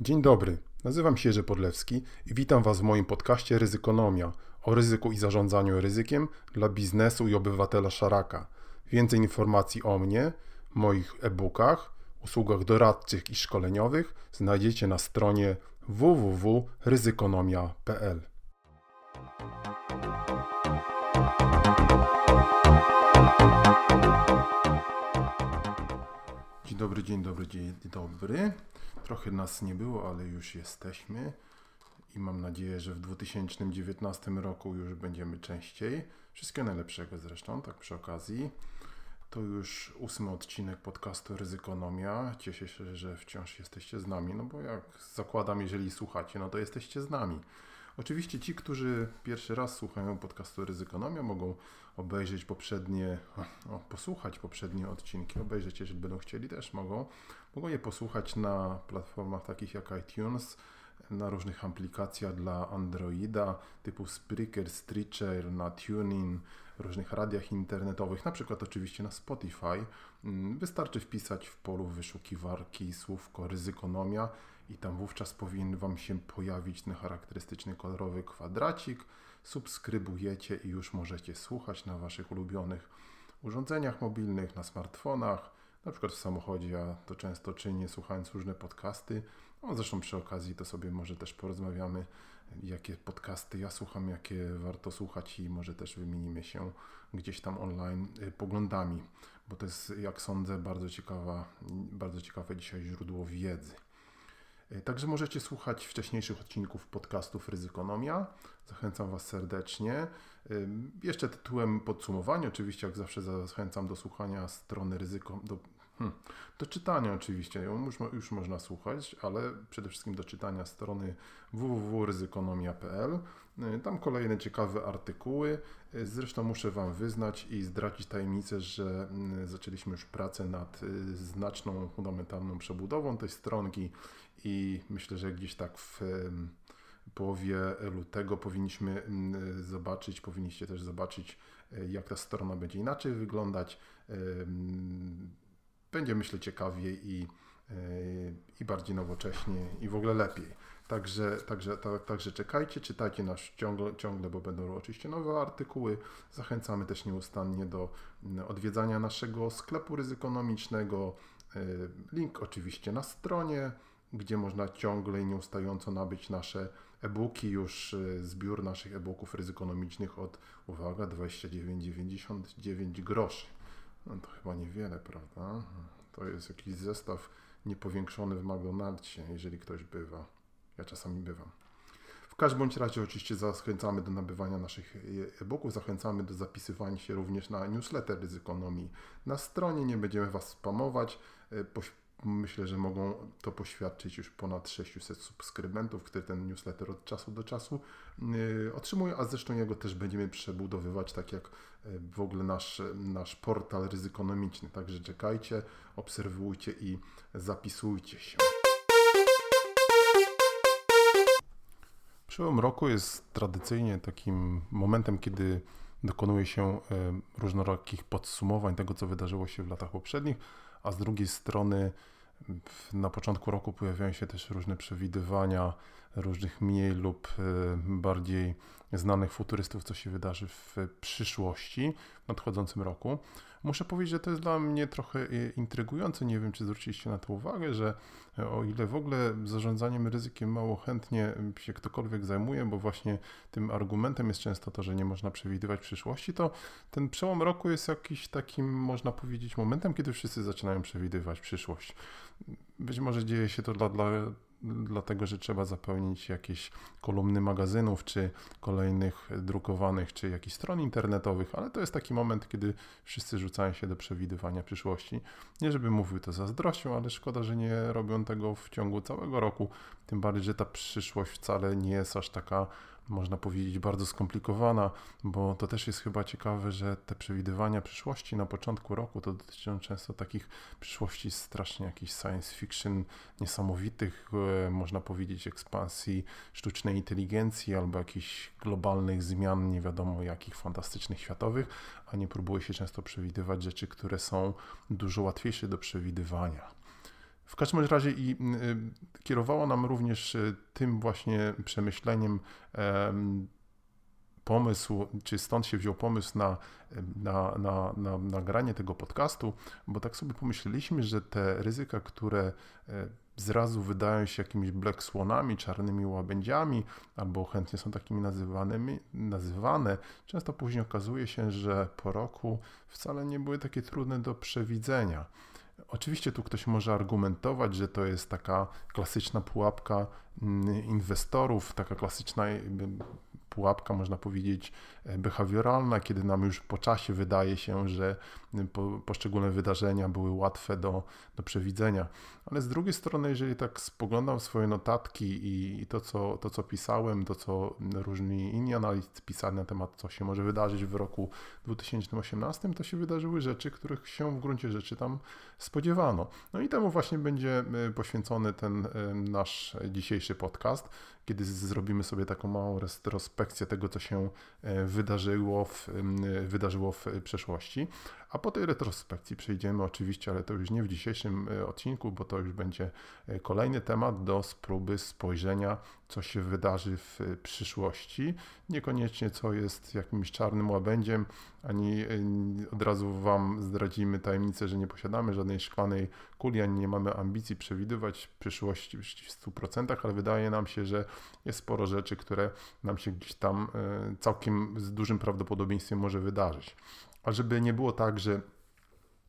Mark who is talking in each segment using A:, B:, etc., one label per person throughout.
A: Dzień dobry, nazywam się Jerzy Podlewski i witam Was w moim podcaście Ryzykonomia o ryzyku i zarządzaniu ryzykiem dla biznesu i obywatela szaraka. Więcej informacji o mnie, moich e-bookach, usługach doradczych i szkoleniowych znajdziecie na stronie www.ryzykonomia.pl. Dobry, dzień dobry, dzień dobry. Trochę nas nie było, ale już jesteśmy i mam nadzieję, że w 2019 roku już będziemy częściej. Wszystkiego najlepszego zresztą, tak przy okazji. To już ósmy odcinek podcastu Ryzykonomia. Cieszę się, że wciąż jesteście z nami, no bo jak zakładam, jeżeli słuchacie, no to jesteście z nami. Oczywiście ci, którzy pierwszy raz słuchają podcastu Ryzykonomia, mogą obejrzeć poprzednie, o, posłuchać poprzednie odcinki, obejrzeć, jeżeli będą chcieli, też mogą. Mogą je posłuchać na platformach takich jak iTunes, na różnych aplikacjach dla Androida typu Spreaker, Stitcher, na Tuning, różnych radiach internetowych, na przykład oczywiście na Spotify. Mm, wystarczy wpisać w polu wyszukiwarki słówko ryzykonomia i tam wówczas powinien Wam się pojawić ten charakterystyczny kolorowy kwadracik. Subskrybujecie i już możecie słuchać na Waszych ulubionych urządzeniach mobilnych, na smartfonach, na przykład w samochodzie. Ja to często czynię, słuchając różne podcasty. No, zresztą przy okazji to sobie może też porozmawiamy, jakie podcasty ja słucham, jakie warto słuchać i może też wymienimy się gdzieś tam online y, poglądami, bo to jest, jak sądzę, bardzo ciekawa, bardzo ciekawe dzisiaj źródło wiedzy. Y, także możecie słuchać wcześniejszych odcinków podcastów Ryzykonomia. Zachęcam Was serdecznie. Jeszcze tytułem podsumowania, oczywiście jak zawsze zachęcam do słuchania strony ryzyko, do, hmm, do czytania oczywiście, już, już można słuchać, ale przede wszystkim do czytania strony www.ryzykonomia.pl. Y, tam kolejne ciekawe artykuły. Zresztą muszę Wam wyznać i zdradzić tajemnicę, że zaczęliśmy już pracę nad znaczną, fundamentalną przebudową tej stronki i myślę, że gdzieś tak w połowie lutego powinniśmy zobaczyć, powinniście też zobaczyć, jak ta strona będzie inaczej wyglądać. Będzie myślę ciekawiej i, e, i bardziej nowocześnie i w ogóle lepiej. Także, także, tak, także czekajcie, czytajcie nas ciągle, ciągle, bo będą oczywiście nowe artykuły. Zachęcamy też nieustannie do mm, odwiedzania naszego sklepu ryzykonomicznego. E, link oczywiście na stronie gdzie można ciągle i nieustająco nabyć nasze e-booki, już e, zbiór naszych e-booków ryzykonomicznych od, uwaga, 29,99 groszy. No to chyba niewiele, prawda? To jest jakiś zestaw niepowiększony w McDonald'sie, jeżeli ktoś bywa. Ja czasami bywam. W każdym bądź razie oczywiście zachęcamy do nabywania naszych e-booków, zachęcamy do zapisywania się również na newsletter Ryzykonomii. Na stronie nie będziemy Was spamować, e, myślę, że mogą to poświadczyć już ponad 600 subskrybentów, które ten newsletter od czasu do czasu yy, otrzymują, a zresztą jego też będziemy przebudowywać, tak jak yy, w ogóle nasz, nasz portal ryzykonomiczny. Także czekajcie, obserwujcie i zapisujcie się. Przełom roku jest tradycyjnie takim momentem, kiedy dokonuje się yy, różnorakich podsumowań tego, co wydarzyło się w latach poprzednich a z drugiej strony na początku roku pojawiają się też różne przewidywania różnych mniej lub e, bardziej znanych futurystów, co się wydarzy w przyszłości, w nadchodzącym roku. Muszę powiedzieć, że to jest dla mnie trochę e, intrygujące. Nie wiem, czy zwróciliście na to uwagę, że e, o ile w ogóle zarządzaniem ryzykiem mało chętnie się ktokolwiek zajmuje, bo właśnie tym argumentem jest często to, że nie można przewidywać przyszłości, to ten przełom roku jest jakiś takim, można powiedzieć, momentem, kiedy wszyscy zaczynają przewidywać przyszłość. Być może dzieje się to dla, dla dlatego że trzeba zapełnić jakieś kolumny magazynów, czy kolejnych drukowanych, czy jakichś stron internetowych, ale to jest taki moment, kiedy wszyscy rzucają się do przewidywania przyszłości. Nie żeby mówił to zazdrością, ale szkoda, że nie robią tego w ciągu całego roku, tym bardziej, że ta przyszłość wcale nie jest aż taka można powiedzieć, bardzo skomplikowana, bo to też jest chyba ciekawe, że te przewidywania przyszłości na początku roku to dotyczą często takich przyszłości strasznie jakichś science fiction niesamowitych, e, można powiedzieć, ekspansji sztucznej inteligencji albo jakichś globalnych zmian, nie wiadomo jakich fantastycznych, światowych, a nie próbuje się często przewidywać rzeczy, które są dużo łatwiejsze do przewidywania. W każdym razie i kierowała nam również tym właśnie przemyśleniem pomysł, czy stąd się wziął pomysł na, na, na, na nagranie tego podcastu, bo tak sobie pomyśleliśmy, że te ryzyka, które e, zrazu wydają się jakimiś black swanami, czarnymi łabędziami, albo chętnie są takimi nazywanymi, nazywane, często później okazuje się, że po roku wcale nie były takie trudne do przewidzenia. Oczywiście tu ktoś może argumentować, że to jest taka klasyczna pułapka mm, inwestorów, taka klasyczna pułapka, można powiedzieć, e, behawioralna, kiedy nam już po czasie wydaje się, że po, poszczególne wydarzenia były łatwe do, do przewidzenia. Ale z drugiej strony, jeżeli tak spoglądam swoje notatki i, i to, co, to, co pisałem, to, co różni inni analitycy pisali na temat, co się może wydarzyć w roku 2018, to się wydarzyły rzeczy, których się w gruncie rzeczy tam spodziewano. No i temu właśnie będzie poświęcony ten e, nasz dzisiejszy podcast, kiedy zrobimy sobie taką małą retrospekcję tego, co się e, wydarzyło w, wydarzyło w przeszłości. A po tej retrospekcji przejdziemy oczywiście, ale to już nie w dzisiejszym e, odcinku, bo to już będzie e, kolejny temat do spróby spojrzenia, co się wydarzy w przyszłości. Niekoniecznie co jest jakimś czarnym łabędziem, ani e, od razu Wam zdradzimy tajemnicę, że nie posiadamy żadnej szklanej kuli, ani nie mamy ambicji przewidywać przyszłości w 100%, ale wydaje nam się, że jest sporo rzeczy, które nam się gdzieś tam całkiem z dużym prawdopodobieństwem może wydarzyć. A żeby nie było tak, że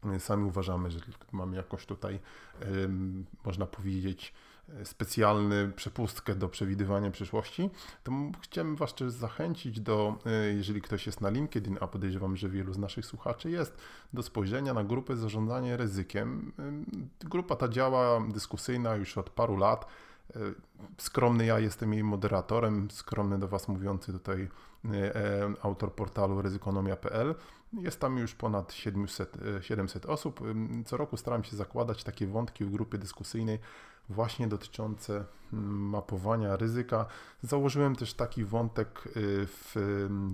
A: e, sami uważamy, że mamy jakoś tutaj, można powiedzieć, e, specjalny przepustkę do przewidywania przyszłości, to chciałbym Was też zachęcić do, e, jeżeli ktoś jest na LinkedIn, a podejrzewam, że wielu z naszych słuchaczy jest, do spojrzenia na grupę zarządzanie ryzykiem. Grupa ta działa dyskusyjna już od paru lat. Skromny ja jestem jej moderatorem, skromny do Was mówiący tutaj autor portalu ryzykonomia.pl. Jest tam już ponad 700, 700 e, osób. Co roku staram się zakładać takie wątki w grupie dyskusyjnej, właśnie dotyczące mapowania ryzyka. Założyłem też taki wątek e, w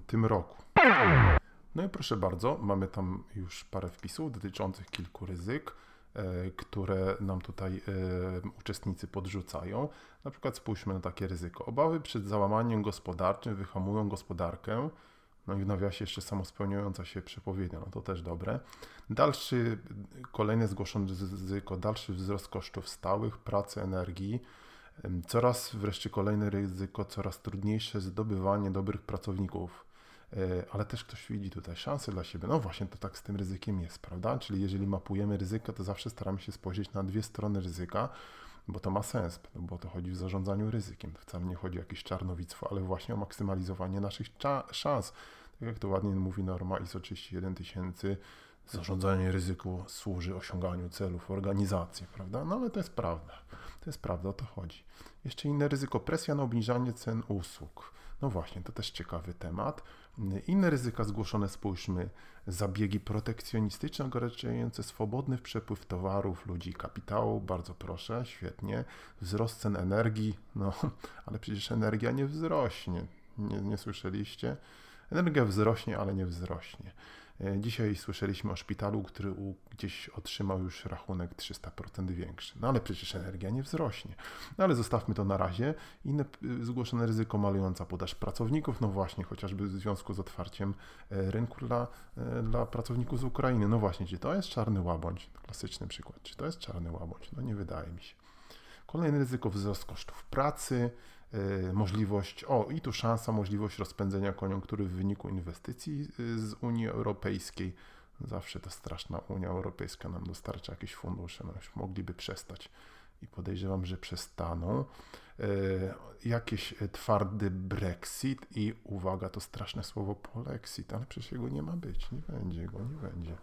A: tym roku. No i proszę bardzo, mamy tam już parę wpisów dotyczących kilku ryzyk, e, które nam tutaj uczestnicy podrzucają. Na przykład spójrzmy na takie ryzyko. Obawy przed załamaniem gospodarczym wyhamują gospodarkę. No i w nawiasie jeszcze samospełniająca się przepowiednia, no to też dobre. Dalszy, kolejne zgłoszone ryzyko, dalszy wzrost kosztów stałych, pracy, energii. Coraz wreszcie kolejne ryzyko, coraz trudniejsze zdobywanie dobrych pracowników. E, ale też ktoś widzi tutaj szansę dla siebie. No właśnie, to tak z tym ryzykiem jest, prawda? Czyli jeżeli mapujemy ryzyko, to zawsze staramy się spojrzeć na dwie strony ryzyka, bo to ma sens, bo to chodzi w zarządzaniu ryzykiem. Wcale nie chodzi o jakieś czarnowictwo, ale właśnie o maksymalizowanie naszych szans. Tak jak to ładnie mówi norma ISO 31000, zarządzanie ryzyku służy osiąganiu celów organizacji, prawda? No ale to jest prawda. To jest prawda, o to chodzi. Jeszcze inne ryzyko, presja na obniżanie cen usług. No właśnie, to też ciekawy temat. Inne ryzyka zgłoszone, spójrzmy, zabiegi protekcjonistyczne ograniczające swobodny przepływ towarów, ludzi, kapitału, bardzo proszę, świetnie. Wzrost cen energii, no ale przecież energia nie wzrośnie, nie, nie słyszeliście? Energia wzrośnie, ale nie wzrośnie. E, dzisiaj słyszeliśmy o szpitalu, który gdzieś otrzymał już rachunek 300% większy. No ale przecież energia nie wzrośnie. No ale zostawmy to na razie. Inne zgłoszone ryzyko malująca podaż pracowników, no właśnie, chociażby w związku z otwarciem e, rynku dla, e, dla pracowników z Ukrainy. No właśnie, czy to jest czarny łabądź? Klasyczny przykład. Czy to jest czarny łabądź? No nie wydaje mi się. Kolejne ryzyko wzrost kosztów pracy, możliwość, o i tu szansa, możliwość rozpędzenia koniunktury w wyniku inwestycji y, z Unii Europejskiej. Zawsze ta straszna Unia Europejska nam dostarcza jakieś fundusze, no już mogliby przestać i podejrzewam, że przestaną. Y, jakiś twardy Brexit i uwaga, to straszne słowo polexit, ale przecież jego nie ma być, nie będzie go, nie będzie.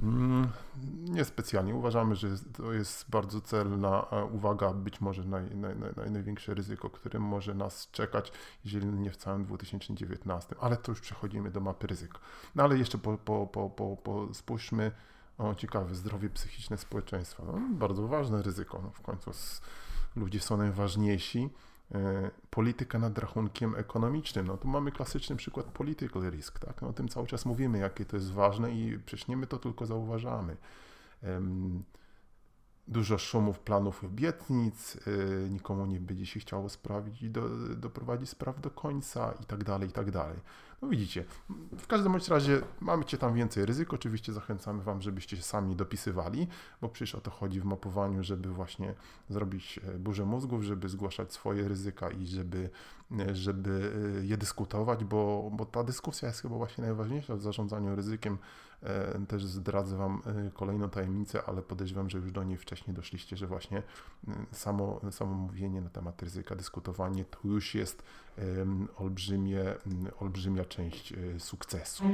A: Mm, niespecjalnie. Uważamy, że to jest bardzo celna e, uwaga, być może naj, naj, naj, największe ryzyko, które może nas czekać, jeżeli nie w całym 2019, ale to już przechodzimy do mapy ryzyka. No ale jeszcze po, po, po, po, po spójrzmy, o ciekawe, zdrowie psychiczne społeczeństwa. No, bardzo ważne ryzyko, no, w końcu ludzie są najważniejsi polityka nad rachunkiem ekonomicznym. No tu mamy klasyczny przykład political risk, tak? No, o tym cały czas mówimy, jakie to jest ważne i przecież nie my to tylko zauważamy. Dużo szumów, planów, obietnic, yy, nikomu nie będzie się chciało sprawić i do, doprowadzić spraw do końca i tak dalej, i tak dalej. No widzicie, w każdym razie mamy cię tam więcej ryzyk. Oczywiście zachęcamy Wam, żebyście się sami dopisywali, bo przecież o to chodzi w mapowaniu, żeby właśnie zrobić e, burzę mózgów, żeby zgłaszać swoje ryzyka i żeby, e, żeby e, je dyskutować, bo, bo ta dyskusja jest chyba właśnie najważniejsza w zarządzaniu ryzykiem. Też zdradzę Wam kolejną tajemnicę, ale podejrzewam, że już do niej wcześniej doszliście, że właśnie samo, samo mówienie na temat ryzyka, dyskutowanie to już jest olbrzymie, olbrzymia część e, sukcesu.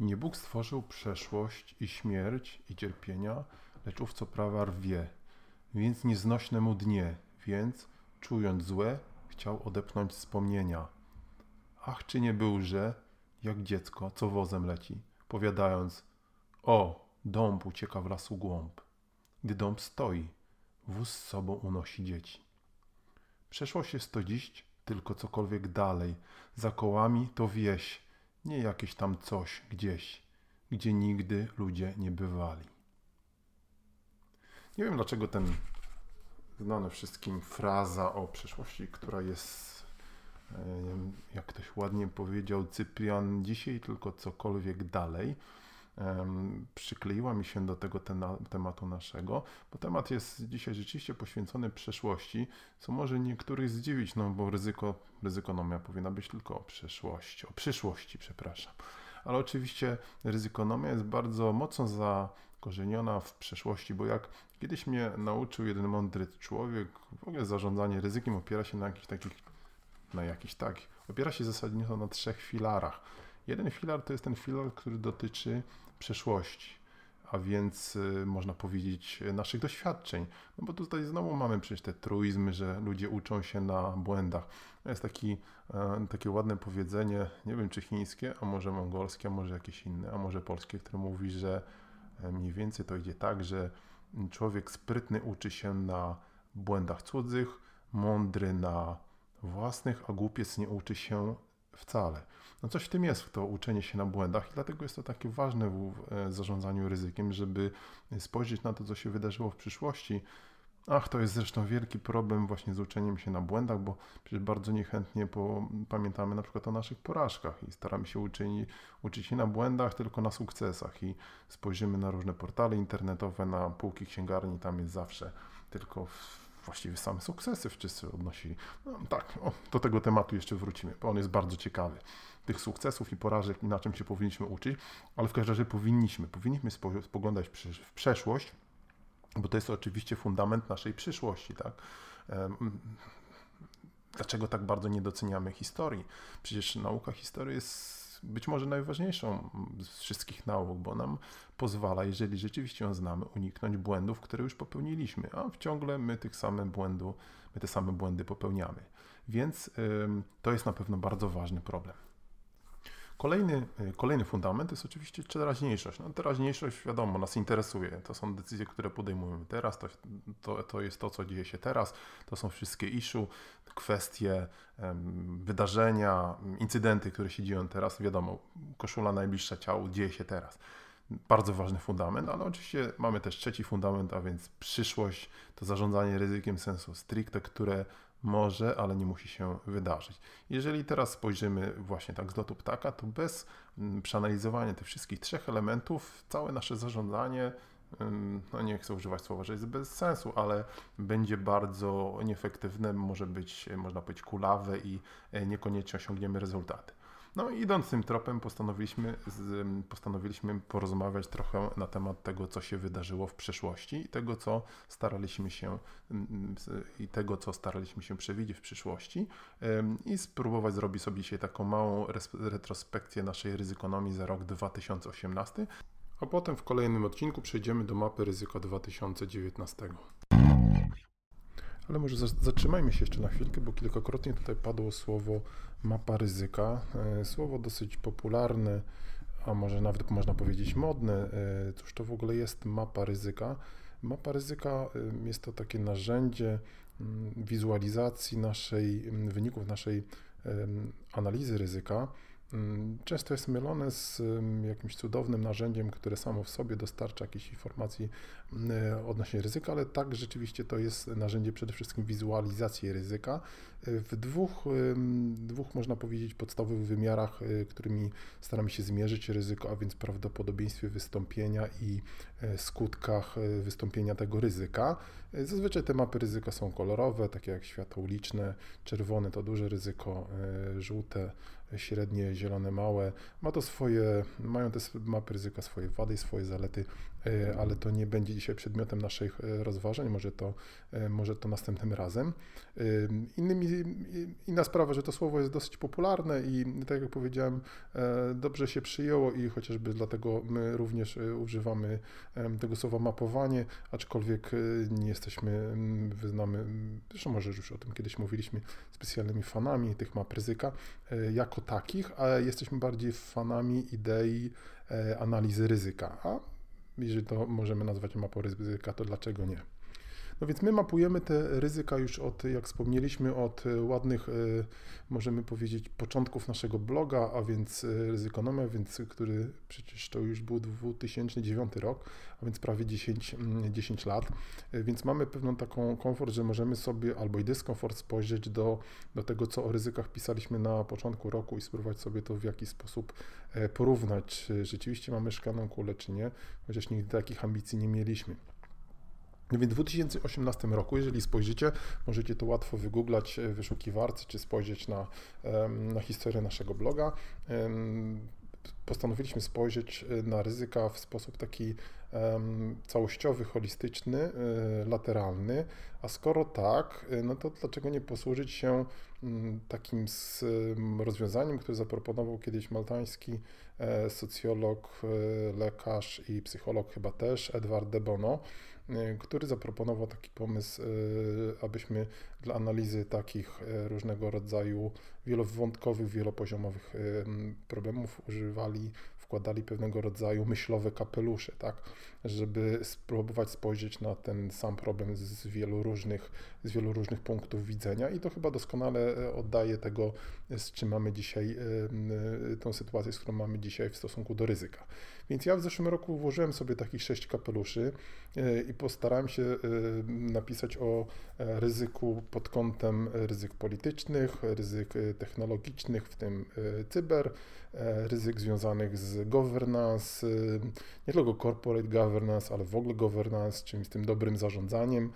A: Nie Bóg stworzył przeszłość i śmierć i cierpienia, lecz ów co prawa rwie, więc nieznośne mu dnie, więc, czując złe, chciał odepnąć wspomnienia. Ach, czy nie był, że, jak dziecko, co wozem leci, powiadając, o, dąb ucieka w lasu głąb. Gdy dom stoi, wóz z sobą unosi dzieci. Przeszłość jest to dziś tylko cokolwiek dalej. Za kołami to wieś, nie jakieś tam coś gdzieś, gdzie nigdy ludzie nie bywali. Nie wiem dlaczego ten znany wszystkim fraza o przeszłości, która jest, e, jak ktoś ładnie powiedział, Cyprian, dzisiaj tylko cokolwiek dalej przykleiła mi się do tego tematu naszego, bo temat jest dzisiaj rzeczywiście poświęcony przeszłości, co może niektórych zdziwić, no bo ryzyko, ryzykonomia powinna być tylko o przeszłości, o przyszłości, przepraszam. Ale oczywiście ryzykonomia jest bardzo mocno zakorzeniona w przeszłości, bo jak kiedyś mnie nauczył jeden mądry człowiek, w ogóle zarządzanie ryzykiem opiera się na jakichś takich, na jakichś takich, opiera się zasadniczo na trzech filarach. Jeden filar to jest ten filar, który dotyczy przeszłości, a więc y, można powiedzieć naszych doświadczeń. No bo tutaj znowu mamy przecież te truizmy, że ludzie uczą się na błędach. Jest taki, e, takie ładne powiedzenie, nie wiem czy chińskie, a może mongolskie, a może jakieś inne, a może polskie, które mówi, że mniej więcej to idzie tak, że człowiek sprytny uczy się na błędach cudzych, mądry na własnych, a głupiec nie uczy się wcale. No coś w tym jest, to uczenie się na błędach i dlatego jest to takie ważne w e, zarządzaniu ryzykiem, żeby spojrzeć na to, co się wydarzyło w przyszłości. Ach, to jest zresztą wielki problem właśnie z uczeniem się na błędach, bo przecież bardzo niechętnie po, pamiętamy na przykład o naszych porażkach i staramy się uczyć, uczyć na błędach, tylko na sukcesach i spojrzymy na różne portale internetowe, na półki księgarni, tam jest zawsze tylko właściwie same sukcesy wszyscy odnosili. No, tak, o, do tego tematu jeszcze wrócimy, bo on jest bardzo ciekawy. Tych sukcesów i porażek i na czym się powinniśmy uczyć, ale w każdym razie powinniśmy, powinniśmy spoglądać w przeszłość, bo to jest oczywiście fundament naszej przyszłości, tak? Dlaczego tak bardzo nie doceniamy historii? Przecież nauka historii jest być może najważniejszą z wszystkich nauk, bo nam pozwala, jeżeli rzeczywiście ją znamy, uniknąć błędów, które już popełniliśmy, a ciągle my tych samych błędów, my te same błędy popełniamy. Więc to jest na pewno bardzo ważny problem. Kolejny, y, kolejny fundament jest oczywiście teraźniejszość. No, teraźniejszość, wiadomo, nas interesuje. To są decyzje, które podejmujemy teraz, to, to, to jest to, co dzieje się teraz, to są wszystkie issue, kwestie, wydarzenia, incydenty, które się dzieją teraz. Wiadomo, koszula najbliższa ciału dzieje się teraz. Bardzo ważny fundament, ale oczywiście mamy też trzeci fundament, a więc przyszłość, to zarządzanie ryzykiem sensu stricte, które może, ale nie musi się wydarzyć. Jeżeli teraz spojrzymy właśnie tak z lotu ptaka, to bez mm, przeanalizowania tych wszystkich trzech elementów, całe nasze zarządzanie, no nie chcę używać słowa, że jest bez sensu, ale będzie bardzo nieefektywne, może być, można powiedzieć, kulawe i e, niekoniecznie osiągniemy rezultaty. No idąc tym tropem postanowiliśmy, postanowiliśmy porozmawiać trochę na temat tego, co się wydarzyło w przeszłości i tego, co staraliśmy się i tego, co staraliśmy się przewidzieć w przyszłości i spróbować zrobić sobie dzisiaj taką małą retrospekcję naszej ryzykonomii za rok 2018, a potem w kolejnym odcinku przejdziemy do mapy ryzyka 2019. Ale może zatrzymajmy się jeszcze na chwilkę, bo kilkakrotnie tutaj padło słowo mapa ryzyka. E, słowo dosyć popularne, a może nawet można powiedzieć modne. E, cóż to w ogóle jest mapa ryzyka? Mapa ryzyka e, jest to takie narzędzie wizualizacji naszej, wyników naszej analizy ryzyka Mm, często jest mylone z jakimś cudownym narzędziem, które samo w sobie dostarcza jakiejś informacji mm, odnośnie ryzyka, ale tak rzeczywiście to jest narzędzie przede wszystkim wizualizacji ryzyka w dwóch, dwóch można powiedzieć podstawowych wymiarach, y, którymi staramy się zmierzyć ryzyko, a więc prawdopodobieństwie wystąpienia i e, skutkach e, wystąpienia tego ryzyka. E, zazwyczaj te mapy ryzyka są kolorowe, takie jak światło uliczne, czerwone to duże ryzyko, żółte średnie, zielone, małe. Ma to swoje, mają te mapy ryzyka swoje wady i swoje zalety, ale to nie będzie dzisiaj przedmiotem naszych e, rozważań, może to, e, może to następnym razem. Innymi, inna sprawa, że to słowo jest dosyć popularne i tak jak powiedziałem, dobrze się przyjęło i chociażby dlatego my również używamy tego słowa mapowanie, aczkolwiek nie jesteśmy, wyznamy, zresztą może już o tym kiedyś mówiliśmy, specjalnymi fanami tych map ryzyka. Jako takich, ale jesteśmy bardziej fanami idei e, analizy ryzyka. A jeżeli to możemy nazwać mapą ryzyka, to dlaczego nie? No więc my mapujemy te ryzyka już od, jak wspomnieliśmy, od e, ładnych, e, możemy powiedzieć, początków naszego bloga, a więc e, Ryzykonomia, więc, który przecież to już był 2009 rok, a więc prawie 10, 10 mm, lat, więc mamy pewną taką komfort, że możemy sobie albo i dyskomfort spojrzeć do, do tego, co o ryzykach pisaliśmy na początku roku i spróbować sobie to w jakiś sposób porównać, czy rzeczywiście mamy szklaną kulę, czy nie, chociaż nigdy takich ambicji nie mieliśmy. W 2018 roku, jeżeli spojrzycie, możecie to łatwo wygooglać w wyszukiwarce, czy spojrzeć na, na historię naszego bloga. Postanowiliśmy spojrzeć e, na ryzyka w sposób taki całościowy, holistyczny, e, lateralny, a skoro tak, e, no to dlaczego nie posłużyć się mm, takim rozwiązaniem, które zaproponował kiedyś maltański socjolog, lekarz i psycholog chyba też, Edward de Bono, E, który zaproponował taki pomysł, e, abyśmy dla analizy takich e, różnego rodzaju wielowątkowych, wielopoziomowych problemów używali wkładali pewnego rodzaju myślowe kapelusze, tak, żeby spróbować spojrzeć na ten sam problem z wielu różnych, z wielu różnych punktów widzenia i to chyba doskonale e, oddaje tego, z czym mamy dzisiaj, e, tą sytuację, z którą mamy dzisiaj w stosunku do ryzyka. Więc ja w zeszłym roku włożyłem sobie takich sześć kapeluszy e, i postarałem się napisać o ryzyku pod kątem ryzyk politycznych, ryzyk technologicznych, w tym cyber, ryzyk związanych z governance, nie tylko corporate governance, ale w ogóle governance, czyli z tym dobrym zarządzaniem,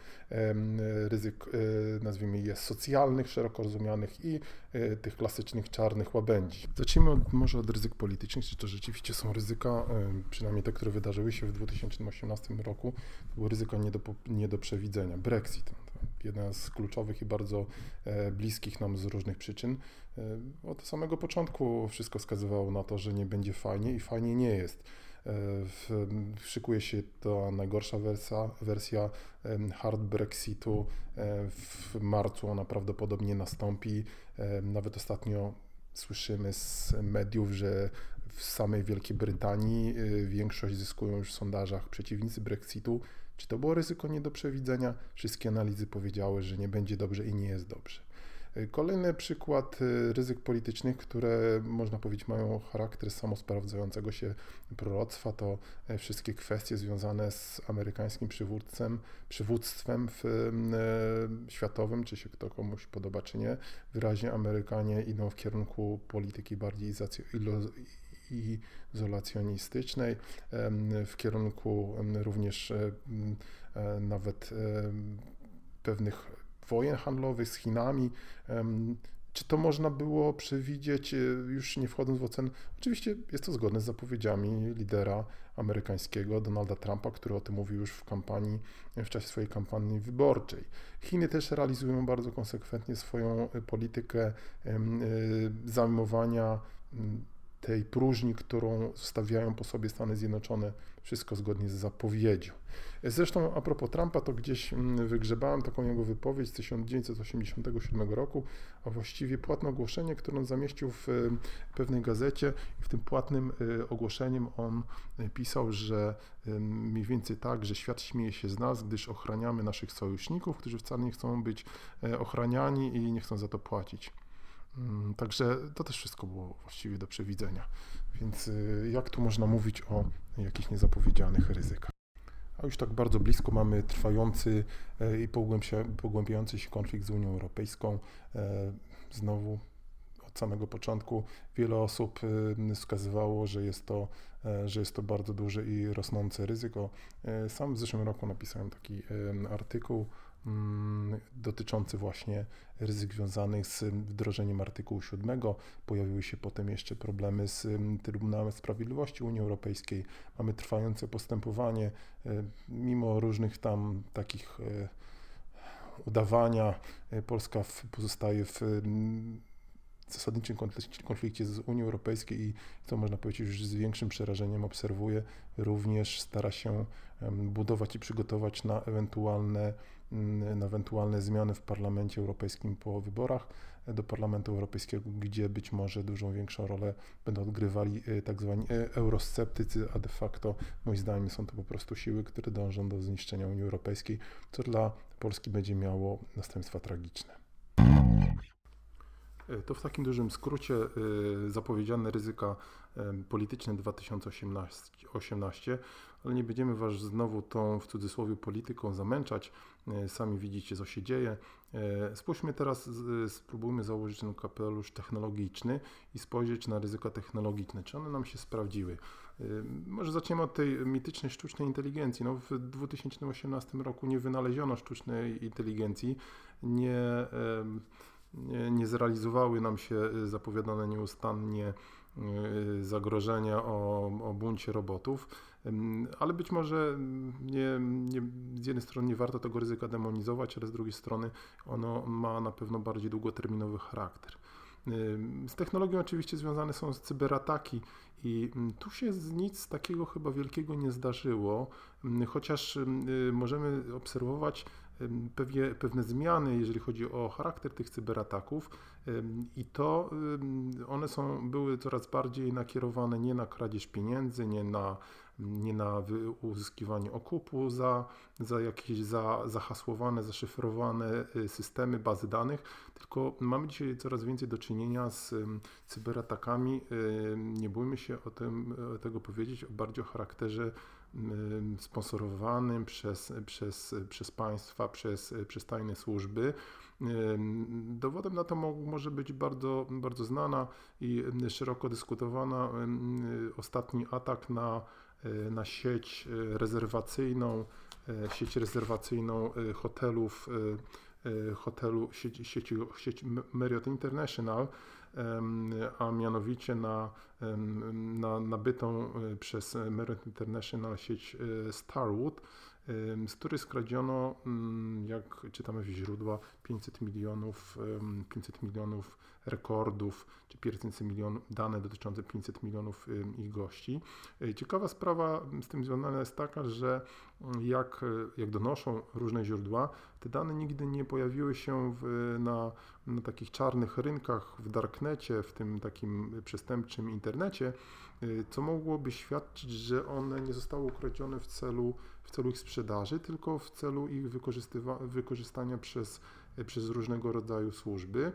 A: ryzyk, e, nazwijmy je socjalnych, szeroko rozumianych i e, tych klasycznych czarnych łabędzi. Zacznijmy od, może od ryzyk politycznych, czy to rzeczywiście są ryzyka, przynajmniej te, które wydarzyły się w 2018 roku, to były ryzyka nie do, nie do przewidzenia. Brexit, jeden z kluczowych i bardzo e, bliskich nam z różnych przyczyn. E, od samego początku wszystko wskazywało na to, że nie będzie fajnie i fajnie nie jest. E, szykuje się ta najgorsza wersja, wersja hard Brexitu. W marcu ona prawdopodobnie nastąpi. Nawet ostatnio słyszymy z mediów, że w samej Wielkiej Brytanii większość zyskują już w sondażach przeciwnicy Brexitu. Czy to było ryzyko nie do przewidzenia? Wszystkie analizy powiedziały, że nie będzie dobrze i nie jest dobrze. Kolejny przykład y, ryzyk politycznych, które można powiedzieć mają charakter samosprawdzającego się proroctwa, to wszystkie kwestie związane z amerykańskim przywódcem, przywództwem w, światowym, czy się to komuś podoba, czy nie. Wyraźnie Amerykanie idą w kierunku polityki bardziej i izolacjonistycznej, w kierunku również nawet pewnych wojen handlowych z Chinami. Czy to można było przewidzieć, e, już nie wchodząc w ocenę? Oczywiście jest to zgodne z zapowiedziami lidera amerykańskiego Donalda Trumpa, który o tym mówił już w kampanii, w czasie swojej kampanii wyborczej. Chiny też realizują bardzo konsekwentnie swoją e, politykę e, zajmowania tej próżni, którą zostawiają po sobie Stany Zjednoczone, wszystko zgodnie z zapowiedzią. Zresztą a propos Trumpa, to gdzieś mm, wygrzebałem taką jego wypowiedź z 1987 roku, a właściwie płatne ogłoszenie, które on zamieścił w pewnej gazecie i w tym płatnym y, ogłoszeniem on y, pisał, że mniej więcej tak, że świat śmieje się z nas, gdyż ochraniamy naszych sojuszników, którzy wcale nie chcą być ochraniani i nie chcą za to płacić. Mm, Także to też wszystko było właściwie do przewidzenia. Więc y, jak tu można mówić o jakichś niezapowiedzianych ryzykach? A już tak bardzo blisko mamy trwający e, i pogłębia- pogłębiający się konflikt z Unią Europejską. E, Znowu od samego początku wiele osób y, wskazywało, że jest to, e, że jest to bardzo duże i rosnące ryzyko. Sam w zeszłym roku napisałem taki artykuł dotyczący właśnie ryzyk związanych z wdrożeniem artykułu 7. Pojawiły się potem jeszcze problemy z em, Trybunałem Sprawiedliwości Unii Europejskiej. Mamy trwające postępowanie, e, mimo różnych tam takich e, udawania, e, Polska pozostaje w zasadniczym konflikcie, z Unią Europejskiej i co można powiedzieć już z większym przerażeniem obserwuję, również stara się budować i przygotować na ewentualne, mm, na ewentualne zmiany w Parlamencie Europejskim po wyborach do Parlamentu Europejskiego, gdzie być może dużą większą rolę będą odgrywali e, tak zwani e, eurosceptycy, a de facto moim zdaniem są to po prostu siły, które dążą do zniszczenia Unii Europejskiej, co dla Polski będzie miało następstwa tragiczne. E, To w takim dużym skrócie e, zapowiedziane ryzyka e, polityczne 2018, 18, ale nie będziemy Was znowu tą w cudzysłowie polityką zamęczać. Sami widzicie, co się dzieje. Spójrzmy teraz, spróbujmy założyć ten kapelusz technologiczny i spojrzeć na ryzyka technologiczne. Czy one nam się sprawdziły? Może zaczniemy od tej mitycznej sztucznej inteligencji. No, w 2018 roku nie wynaleziono sztucznej inteligencji, nie, nie, zrealizowały nam się y, zapowiadane nieustannie y, zagrożenia o, o buncie robotów, ale być może mm, nie, nie, z jednej strony nie warto tego ryzyka demonizować, ale z drugiej strony ono ma na pewno bardziej długoterminowy charakter. Z technologią oczywiście związane są z cyberataki i mm, tu się nic takiego chyba wielkiego nie zdarzyło, ym, chociaż ym, y, możemy obserwować pewnie, pewne zmiany, jeżeli chodzi o charakter tych cyberataków i to one są, były coraz bardziej nakierowane nie na kradzież pieniędzy, nie na, nie na uzyskiwanie okupu za, za jakieś za, zaszyfrowane y, systemy, bazy danych, tylko mamy dzisiaj coraz więcej do czynienia z cyberatakami. Nie bójmy się o tym, tego powiedzieć, bardziej o charakterze sponsorowanym przez, przez, przez państwa, przez, przez tajne służby. Dowodem na to mo- może być bardzo, bardzo znana i szeroko dyskutowana ostatni atak na, y, na sieć rezerwacyjną, y, sieć rezerwacyjną y, hotelów, hotelu sieci, sieci, sieć Marriott International, a mianowicie na, na nabytą y, przez Marriott International sieć y, Starwood, z której skradziono, mm, jak czytamy w źródła, 500 milionów, em, 500 milionów rekordów, czy 500 milionów, dane dotyczące 500 milionów em, ich gości. E, Ciekawa sprawa z tym związana jest taka, że mm, jak, e, jak donoszą różne źródła, te dane nigdy nie pojawiły się w, na, na takich czarnych rynkach, w darknecie, w tym takim przestępczym internecie, y, co mogłoby świadczyć, że one nie zostały ukradzione w celu, w celu ich sprzedaży, tylko w celu ich wykorzystania przez, przez różnego rodzaju służby.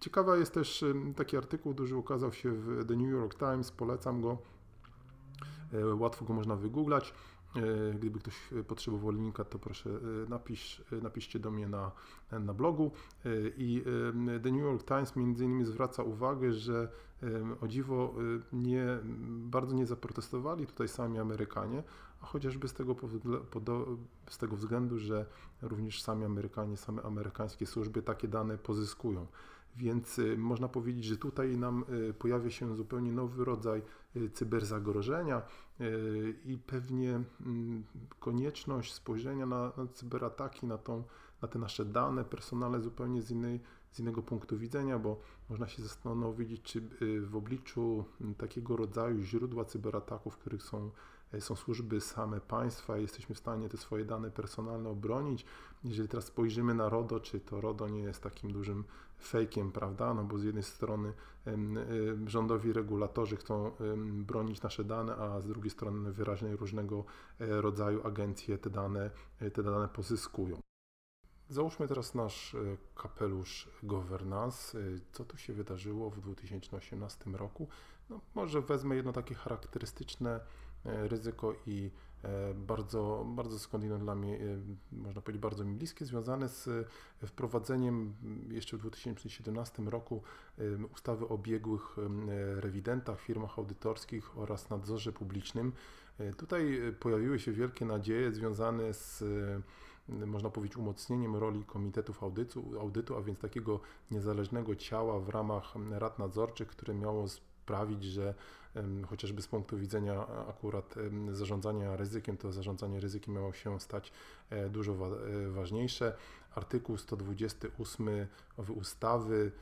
A: Ciekawa jest też taki artykuł, duży ukazał się w The New York Times, polecam go. E, Łatwo go można wygooglać. E, Gdyby ktoś potrzebował linka, to proszę e, napisz, e, napiszcie do mnie na, na blogu. I The New York Times między innymi zwraca uwagę, że o dziwo nie, bardzo nie zaprotestowali tutaj sami Amerykanie, a chociażby z tego, podo- z tego względu, że również sami Amerykanie, same amerykańskie służby takie dane pozyskują. Więc y, można powiedzieć, że tutaj nam y, pojawia się zupełnie nowy rodzaj y, cyberzagrożenia i pewnie mm, konieczność spojrzenia na, na cyberataki, na, tą, na te nasze dane personalne zupełnie z, innej, z innego punktu widzenia, bo można się zastanowić, czy w obliczu mm, takiego rodzaju źródła cyberataków, których są są służby same państwa, jesteśmy w stanie te swoje dane personalne obronić. Jeżeli teraz spojrzymy na RODO, czy to RODO nie jest takim dużym fejkiem, prawda? No bo z jednej strony rządowi regulatorzy chcą bronić nasze dane, a z drugiej strony wyraźnie różnego e, rodzaju agencje te dane, e, te dane pozyskują. Załóżmy teraz nasz kapelusz governance. Co tu się wydarzyło w 2018 roku? No, może wezmę jedno takie charakterystyczne ryzyko i E, bardzo, bardzo skądinąd dla mnie, e, można powiedzieć, bardzo mi bliskie, związane z e, wprowadzeniem jeszcze w 2017 roku ustawy o biegłych rewidentach, firmach audytorskich oraz nadzorze publicznym. Tutaj pojawiły się wielkie nadzieje związane z można powiedzieć, umocnieniem roli komitetów audytu, audytu, a więc takiego niezależnego ciała w ramach rad nadzorczych, które miało sprawić, że chociażby z punktu widzenia akurat zarządzania ryzykiem, to zarządzanie ryzykiem miało się stać e, dużo e, ważniejsze. Artykuł 128 ustawy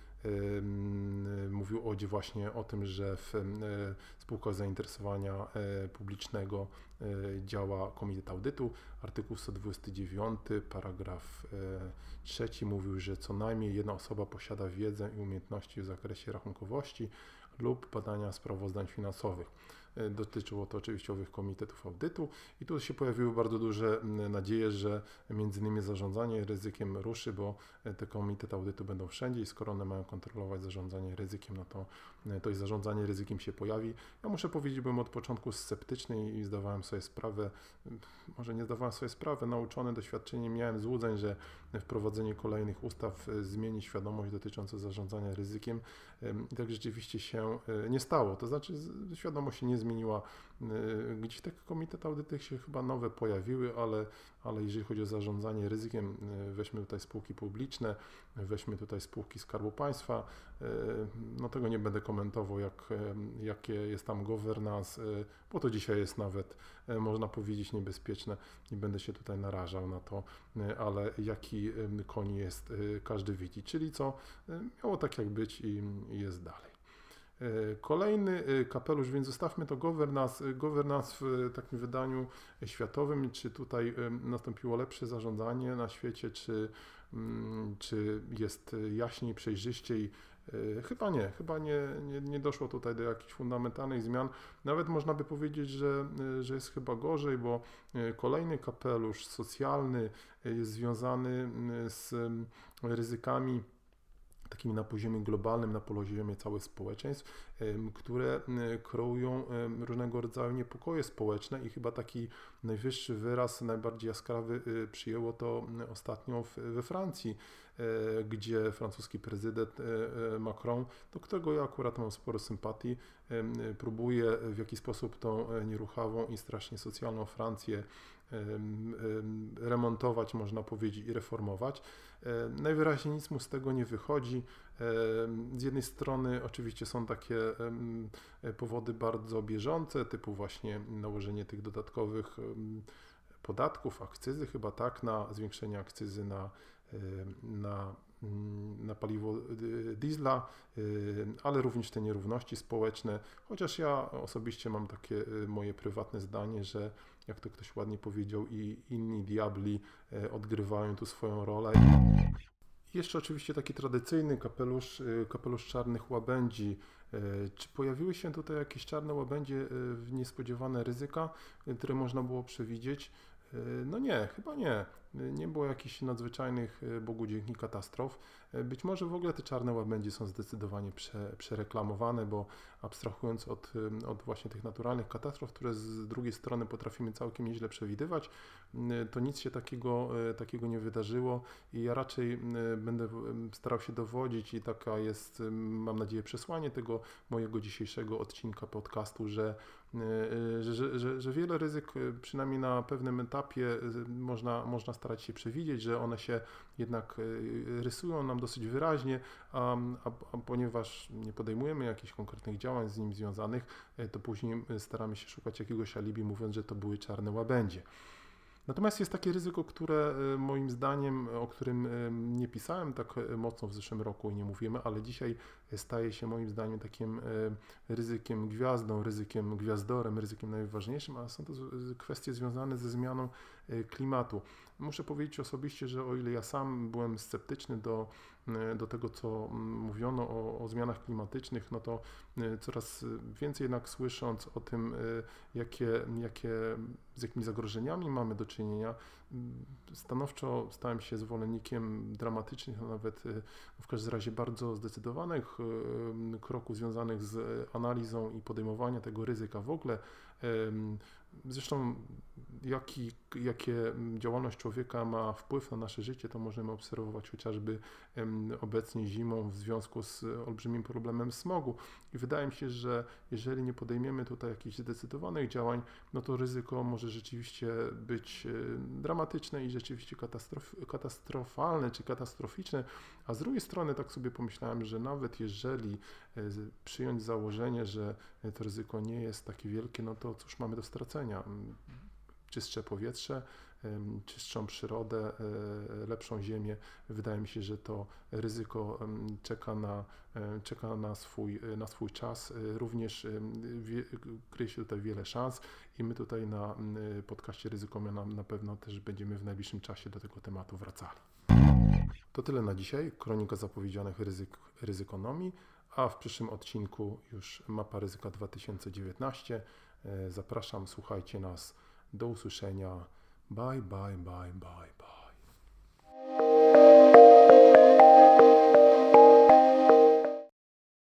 A: mówił właśnie o tym, że w e, spółkach zainteresowania publicznego działa Komitet Audytu. Artykuł 129, paragraf 3 mówił, że co najmniej jedna osoba posiada wiedzę i umiejętności w zakresie rachunkowości, lub badania sprawozdań finansowych. E, dotyczyło to oczywiście owych komitetów audytu i tu się pojawiły bardzo duże nadzieje, że między innymi zarządzanie ryzykiem ruszy, bo e, te komitety audytu będą wszędzie i skoro one mają kontrolować zarządzanie ryzykiem, no to, to i zarządzanie ryzykiem się pojawi. Ja muszę powiedzieć, byłem od początku sceptyczny i zdawałem sobie sprawę, może nie zdawałem sobie sprawy, nauczony doświadczeniem miałem złudzeń, że wprowadzenie kolejnych ustaw zmieni świadomość dotyczącą zarządzania ryzykiem i tak rzeczywiście się nie stało. To znaczy świadomość się nie zmieniła gdzieś te komitety audyty się chyba nowe pojawiły, ale, ale jeżeli chodzi o zarządzanie ryzykiem, y, weźmy tutaj spółki publiczne, weźmy tutaj spółki Skarbu Państwa, y, no tego nie będę komentował, jak, jakie jest tam governance, bo to dzisiaj jest nawet, można powiedzieć, niebezpieczne. Nie będę się tutaj narażał na to, ale jaki koń jest, każdy widzi. Czyli co, miało tak jak być i jest dalej. E, kolejny e, kapelusz, więc zostawmy to governance, e, governance w takim wydaniu światowym, czy tutaj nastąpiło lepsze zarządzanie na świecie, czy, mm, czy jest jaśniej, przejrzyściej. Chyba nie, chyba nie, nie, nie doszło tutaj do jakichś fundamentalnych zmian. Nawet można by powiedzieć, że, że jest chyba gorzej, bo kolejny kapelusz socjalny jest związany z ryzykami takimi na poziomie globalnym, na poziomie całych społeczeństw, które kreują różnego rodzaju niepokoje społeczne i chyba taki najwyższy wyraz, najbardziej jaskrawy y, przyjęło to ostatnio we Francji, e, gdzie francuski prezydent e, e, Macron, do którego ja akurat mam sporo sympatii, próbuje w jakiś sposób tą nieruchawą i strasznie socjalną Francję remontować, można powiedzieć, i reformować. Najwyraźniej nic mu z tego nie wychodzi. Z jednej strony oczywiście są takie powody bardzo bieżące, typu właśnie nałożenie tych dodatkowych podatków, akcyzy chyba tak, na zwiększenie akcyzy na, na, na paliwo y, diesla, ale również te nierówności społeczne, chociaż ja osobiście mam takie y, moje prywatne zdanie, że jak to ktoś ładnie powiedział, i inni diabli e, odgrywają tu swoją rolę. Jeszcze oczywiście taki tradycyjny kapelusz, e, kapelusz czarnych łabędzi. E, czy pojawiły się tutaj jakieś czarne łabędzie, niespodziewane ryzyka, które można było przewidzieć? No nie, chyba nie. Nie było jakichś nadzwyczajnych, Bogu dzięki, katastrof. Być może w ogóle te czarne łabędzie są zdecydowanie prze, przereklamowane, bo abstrahując od, od właśnie tych naturalnych katastrof, które z drugiej strony potrafimy całkiem nieźle przewidywać, to nic się takiego, e, takiego nie wydarzyło i ja raczej będę starał się dowodzić i taka jest, mam nadzieję, przesłanie tego mojego dzisiejszego odcinka podcastu, że, e, e, że, że, że wiele ryzyk, przynajmniej na pewnym etapie, można, można starać się przewidzieć, że one się jednak rysują nam dosyć wyraźnie, a, a, a ponieważ nie podejmujemy jakichś konkretnych działań z nim związanych, to później staramy się szukać jakiegoś alibi, mówiąc, że to były czarne łabędzie. Natomiast jest takie ryzyko, które e, moim zdaniem, o którym e, nie pisałem tak e, mocno w zeszłym roku i nie mówimy, ale dzisiaj staje się moim zdaniem takim ryzykiem gwiazdą, ryzykiem gwiazdorem, ryzykiem najważniejszym, a są to kwestie związane ze zmianą klimatu. Muszę powiedzieć osobiście, że o ile ja sam byłem sceptyczny do, do tego, co mówiono o, o zmianach klimatycznych, no to coraz więcej jednak słysząc o tym, jakie, jakie, z jakimi zagrożeniami mamy do czynienia, stanowczo stałem się zwolennikiem dramatycznych, a nawet w każdym razie bardzo zdecydowanych kroków związanych z analizą i podejmowania tego ryzyka w ogóle. Zresztą jaki, jakie działalność człowieka ma wpływ na nasze życie, to możemy obserwować chociażby obecnie zimą w związku z olbrzymim problemem smogu. I wydaje mi się, że jeżeli nie podejmiemy tutaj jakichś zdecydowanych działań, no to ryzyko może rzeczywiście być dramatyczne i rzeczywiście katastrof, katastrofalne czy katastroficzne. A z drugiej strony tak sobie pomyślałem, że nawet jeżeli e, przyjąć założenie, że to ryzyko nie jest takie wielkie, no to cóż mamy do stracenia? czystsze powietrze, czystszą przyrodę, e, lepszą ziemię. Wydaje mi się, że to ryzyko czeka na, e, czeka na, swój, na swój czas. E, również kryje się tutaj wiele szans i my tutaj na podcaście Ryzykomia na, na pewno też będziemy w najbliższym czasie do tego tematu wracali. To tyle na dzisiaj. Kronika zapowiedzianych ryzyk, ryzykonomii, a w przyszłym odcinku już mapa ryzyka 2019. Zapraszam, słuchajcie nas do usłyszenia. Bye, bye, bye, bye.